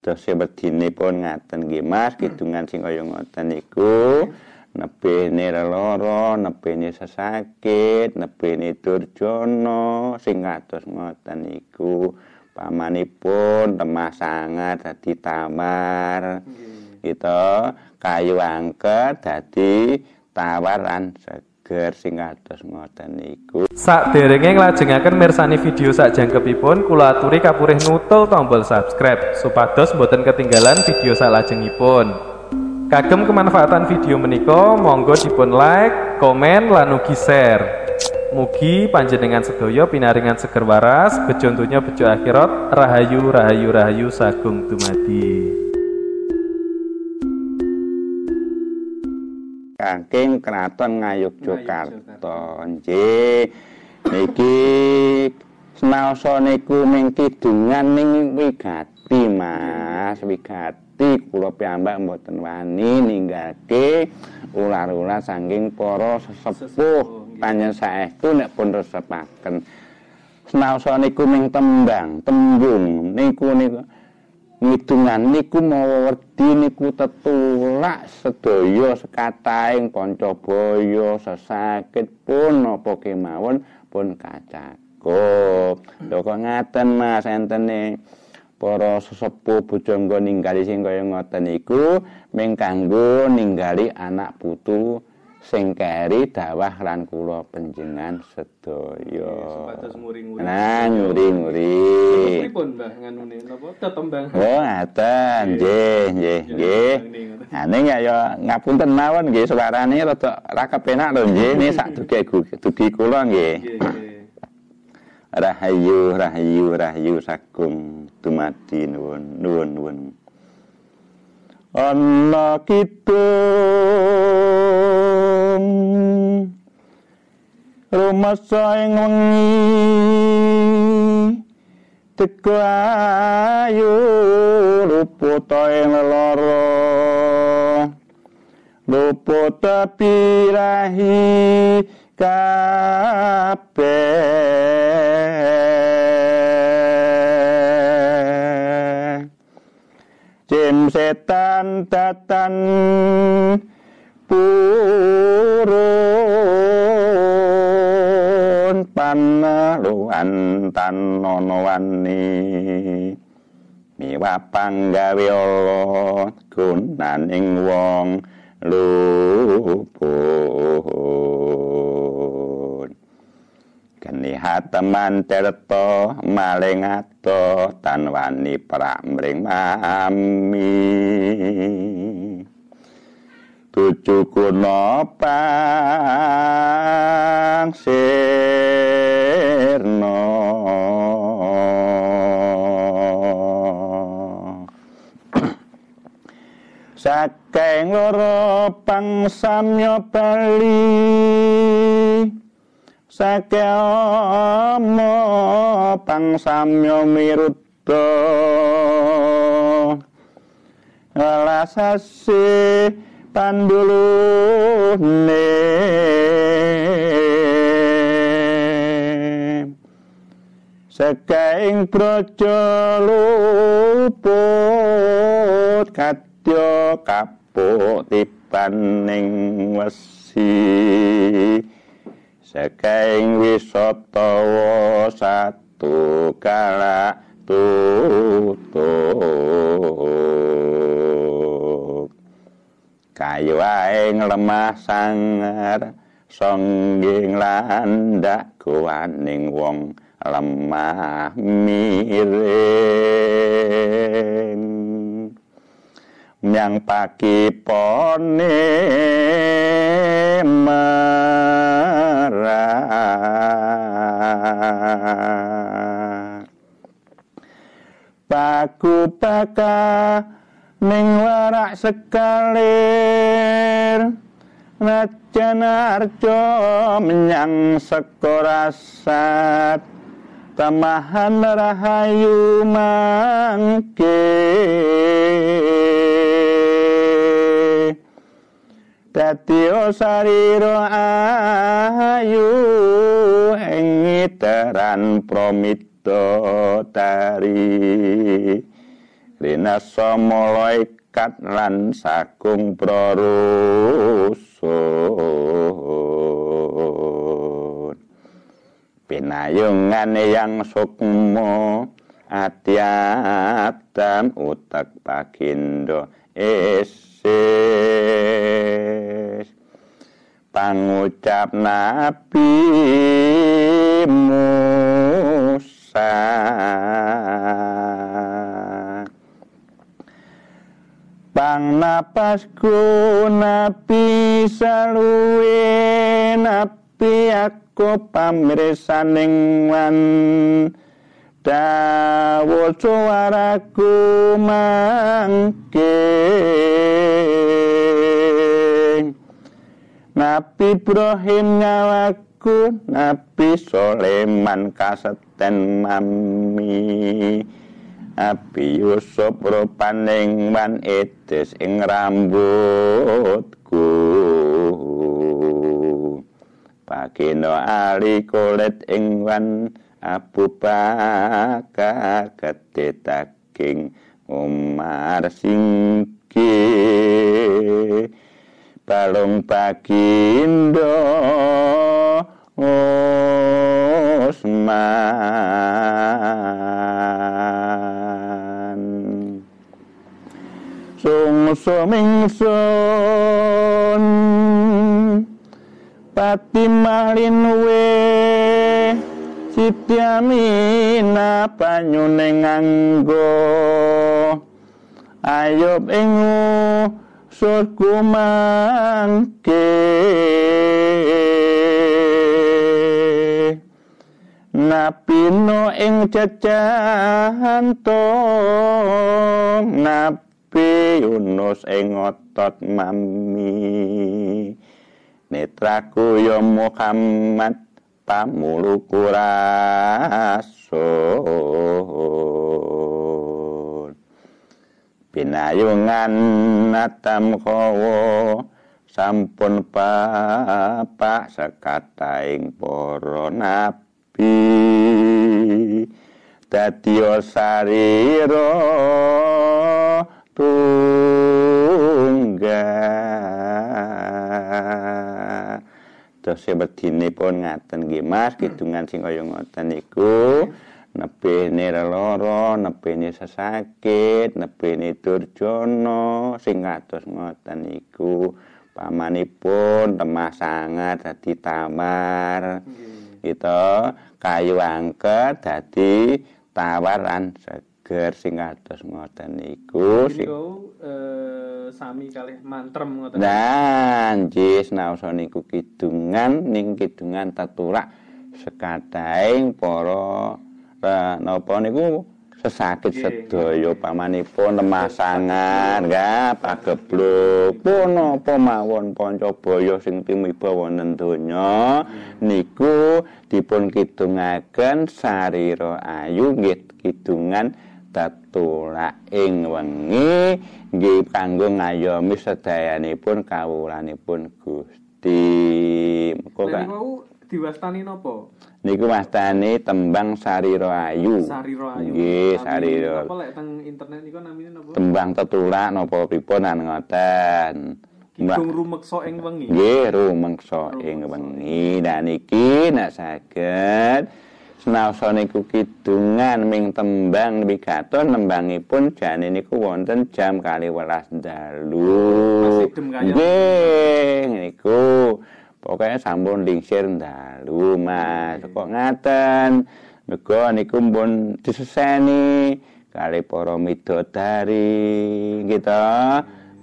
Dose wedinipun ngaten nggih Mas, kidungan sing kaya ngoten niku. Nebene leloro, nebene sesakit, nebene durjana sing kados ngoten niku. Pamanipun lemah sangat dadi tamar. Gitu. Kayu angker dadi tawaran seger sing kados ngoten niku. Sakderenge nglajengaken mirsani video sak jangkepipun, kula aturi kapurih nutul tombol subscribe supados boten ketinggalan video salajengipun. Kagem kemanfaatan video menika, monggo dipun like, komen, lan ugi share. Mugi panjenengan sedaya pinaringan seger waras, bejo donya bejo akhirat, rahayu rahayu rahayu sagung dumadi. Kangking Kraton Ngayogyakarta. Nggih. Niki senaosa niku ning kidungan ning wigati, Mas. Wigati kula piyambak mboten wani ninggalke ular-ular saking para sesepuh panjenengan saestu nek pun resepaken. Senaosa niku ning tembang, tembung niku niku ngidungan niku mawa wedi niku tetulak sedaya sekataing pancabaya sesakit pun napa kemawon pun kacakup lho kok ngaten Mas entene? Para sesepuh bojonggo ninggali sing kaya ngoten niku ming kanggo ninggali anak putu sing keri dawah lan kula panjenengan sedaya. Nah, nyuri-nyuri. Pripun Mbah nganune napa tetembang? Oh, ngaten. Nggih, nggih, nggih. Ane ya ngapunten mawon nggih suarane rada ra kepenak lho nggih ini sak dugi dugi kula nggih. Rahayu, rahayu, rahayu sagung dumadi nuwun, nuwun, nuwun. Ana kidung rumasa ing wengi. Teko ayu luputa ing lara. Luputa pirahi kabeh. Jim setan datan purun panaluan tanono wani. Miwa panggawe Allah gunaning wong lupun geni hateman tirta maling ato tan wani pramring mami tuju kuna pang sirna. Saking loro pang samya bali. Sakemo pang samya miruta alasase pandulune sekaing praja luput kadya kapuk tibaning wesi. Sekaing wisatawa satu kala tutup kayu aing lemah sangar songging landak kuwaning wong lemah miring. Nyang pagi pone merah Paku baka ning warak sekalir. Najan arjo menyang sekorasat Tamahan rahayu mangke. Dadi sariro ayu ing pramita tari linasa malaikat lan sagung prarusun. Pinayungan yang sukmo atiatam utak pakindo esis pangucap nabi Musa pang napasku nabi saluwe nabi aku pamrisaning wan dawa suaraku mangke. Nabi Ibrahim nyawaku Nabi Soleman kaseten mami Nabi Yusuf rupaning wan edes ing rambutku. Bagino ali kulit ing wan Abu Bakar gede daging Umar singki balung bagindo Usman Sungsumingsun Pati malin weh Siti Amina banyune nganggo. Ayub ing surku mangke. Nabi no ing jajahan tong Nabi Yunus ing otot mami. Netraku ya Muhammad pamuluku rasul. Binayungan natam kowo sampun bapak sekataing para nabi. Dadi sarira tunggal. Dose bedine pun ngaten nggih Mas, kidungan sing kaya ngoten niku nebene lara, nebene sesakit, nebene durjana sing kados ngoten niku. Pamanipun lemah sangat dadi tamar. Gitu, kayu angket dadi tawar lan seger sing kados ngoten niku. Niku eh, sami kalih mantrem ngoten. Nah, jis naosa niku kidungan ning kidungan teturak sekadaing para napa niku sesakit sedaya pamanipun lemah sangat nggih pagebluk pun apa mawon pancabaya sing timiba wonten donya niku dipun kidungaken sarira ayu nggih kidungan tetulak ing wengi nggih kanggo ngayomi sedayanipun kawulanipun Gusti. Muga niku diwastani napa? Niku wastane tembang Sarira Ayu. Sarira Ayu. Nggih, Sarira. Apa lek teng internet niku namine napa? Tembang tetulak napa pripun an ngoten. Kidung rumeksa ing wengi. Nggih, rumeksa ing wengi. Nah niki nek saged Senaosa niku kidungan ming tembang wigaton nembangipun jane niku wonten jam kali welas dalu. Nggih, niku pokoknya sampun lingsir dalu Mas. Kok ngaten? Mergo niku pun diseseni kali para midodari gitu.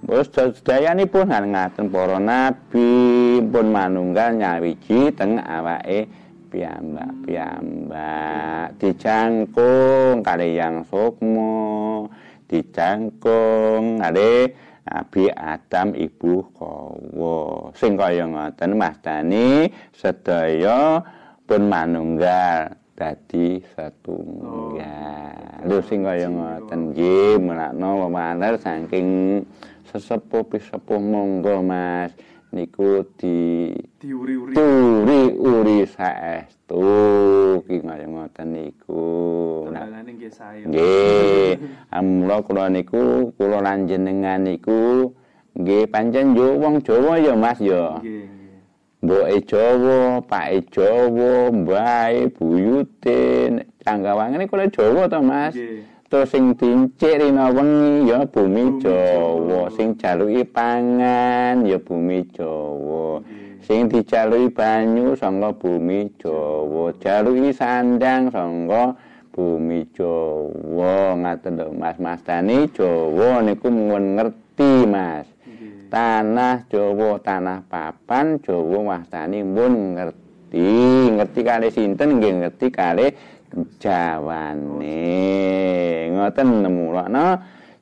Terus sedayanipun hal ngaten para nabi pun manunggal nyawiji teng awake piyambak-piyambak dicangkung kali yang sukmo. Dicangkung kali Nabi Adam ibu kawa sing kaya ngoten mastani sedaya pun manunggal dadi setunggal. Lho sing kaya ngoten nggih menakno pemaler saking sesepuh sepuh monggo Mas. Niku di Diuri-uri. Turi-uri saestu ki kaya ngoten niku. Tembangane nggih saya. Nggih, amula kula niku kula lan jenengan niku nggih pancen yo wong Jawa ya Mas ya. Nggih. Mboke Jawa, pake Jawa, mbae buyute, canggawange kula Jawa to Mas. Nggih. Terus sing dincik rina wengi ya bumi Jawa. sing jaluki pangan ya bumi Jawa. Nggih. Sing dijaluki banyu saka bumi Jawa, jaluki sandang saka bumi Jawa. Ngaten lho Mas, Mas Tani Jawa niku mun ngerti Mas. Tanah Jawa, tanah papan Jawa wastani mun ngerti. Ngerti kali sinten nggih ngerti kali Jawane. Ngoten nemulakno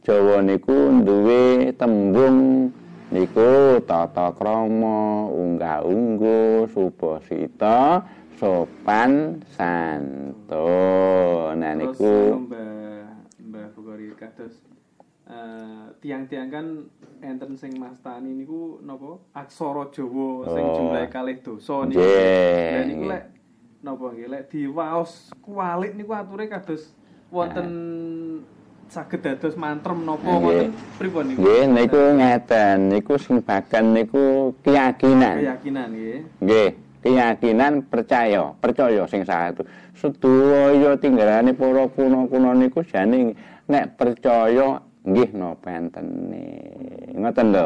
Jawa niku duwe tembung niku tata krama, unggah-ungguh, supasita, sopan, santun. Nah niku Mbah Bukori kados eh, tiang-tiang kan enten sing mastani niku napa aksara Jawa sing Oh. jumlahe kalih dosa niku. Nggih, Lah niku lek napa nggih lek diwaos kualik niku ature kados wonten saged dados mantrem napa Nggih. wonten pripun niku? nggih niku ngeten, niku sing bagan niku keyakinan. keyakinan nggih. Nggih, keyakinan percaya, percaya sing satu. Sedaya tinggalane para kuna-kuna niku jane nek percaya nggih napa entene. Ngoten lho.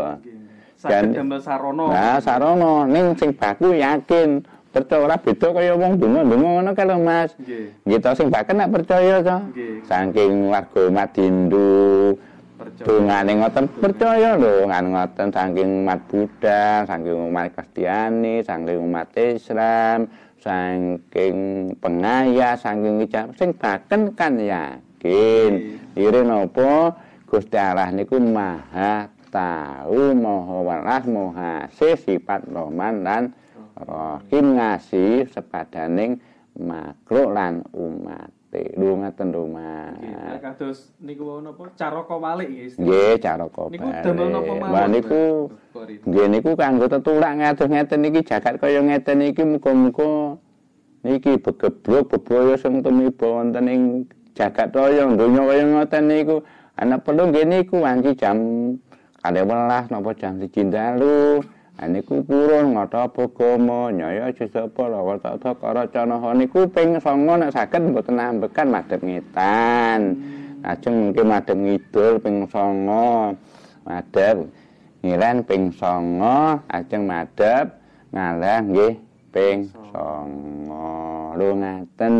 Saged damel sarana. Nah, sarana ning sing baku yakin percaya ora beda kaya wong donga-donga ngono kae lho Mas. Nggih. Nggih to sing baken nek percaya to. Saking warga Percaya. Dongane ngoten percaya lho ngan ngoten saking umat Buddha, saking umat Kristiani, saking umat Islam, saking pengaya, saking ijab sing baken kan yakin. Ire napa Gusti Allah niku Maha tahu, Maha welas, Maha sifat Rahman lan Rahim ngasih sepadaning makhluk lan umat. Lho ngaten lho Nggih. Mas. Lek kados niku wau napa caraka walik nggih. Nggih, cara kok. Niku damel napa mawon? Lah niku nggih niku kanggo tetulak ngados ngeten iki jagat kaya ngeten iki muga-muga niki begeblok bebaya sing tumiba wonten ing jagat raya donya kaya ngoten niku ana perlu nggih niku wanci jam 12 napa jam 1 dalu niku purun ngata bagama nyaya sesapa lawa tata karacana niku ping 9 nek saged mboten ambekan madhep ngetan. Ajeng mungkin madhep ngidul ping 9 madhep ngilen ping 9 ajeng madhep ngalah nggih ping 9 lho ngaten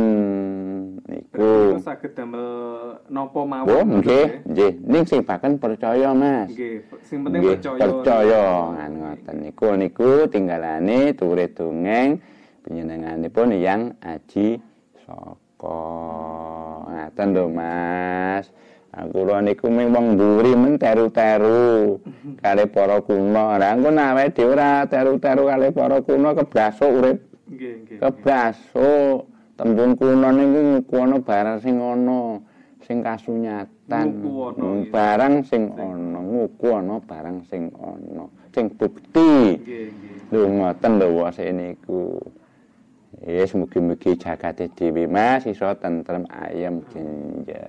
niku saged damel napa mawon. Oh, nggih, nggih. Ning sing baken percaya, Mas. Nggih, sing penting percaya. percaya ngoten niku niku tinggalane turis dongeng panjenenganipun yang aji saka ngaten lho Mas aku lho niku mung wong mburi men teru-teru kali para kuno lah engko awake dhewe ora teru-teru kali para kuno kebrasuk urip Nggih, nggih. kebrasuk tembung kuno niku ngukuwono barang sing ana sing kasunyatan Hmm, barang sing ana ngukuwono barang sing ana sing bukti Nggih, nggih. lho ngoten lho wase niku Yes, mugi-mugi jagate dhewe Mas iso tentrem ayem jenja.